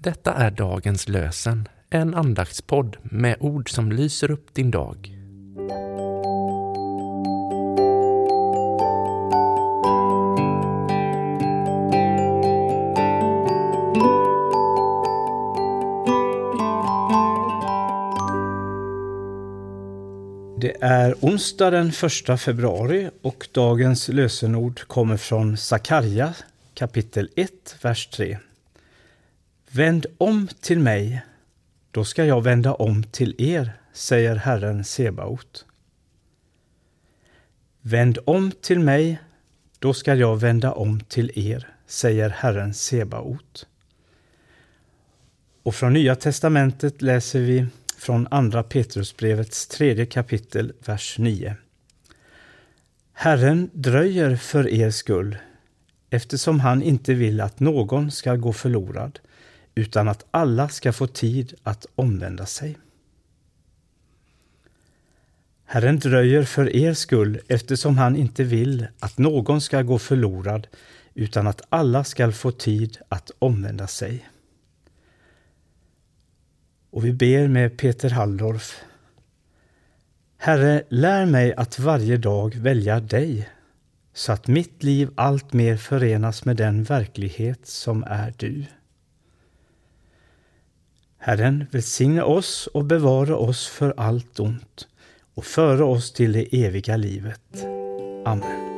Detta är dagens lösen, en andaktspodd med ord som lyser upp din dag. Det är onsdag den 1 februari och dagens lösenord kommer från Sakarja kapitel 1, vers 3. Vänd om till mig, då ska jag vända om till er, säger Herren Sebaot. Vänd om till mig, då ska jag vända om till er, säger Herren Sebaot. Och från Nya testamentet läser vi från Andra Petrusbrevets tredje kapitel, vers 9. Herren dröjer för er skull, eftersom han inte vill att någon ska gå förlorad, utan att alla ska få tid att omvända sig. Herren dröjer för er skull eftersom han inte vill att någon ska gå förlorad utan att alla ska få tid att omvända sig. Och vi ber med Peter Halldorf. Herre, lär mig att varje dag välja dig så att mitt liv alltmer förenas med den verklighet som är du. Herren välsigne oss och bevara oss för allt ont och föra oss till det eviga livet. Amen.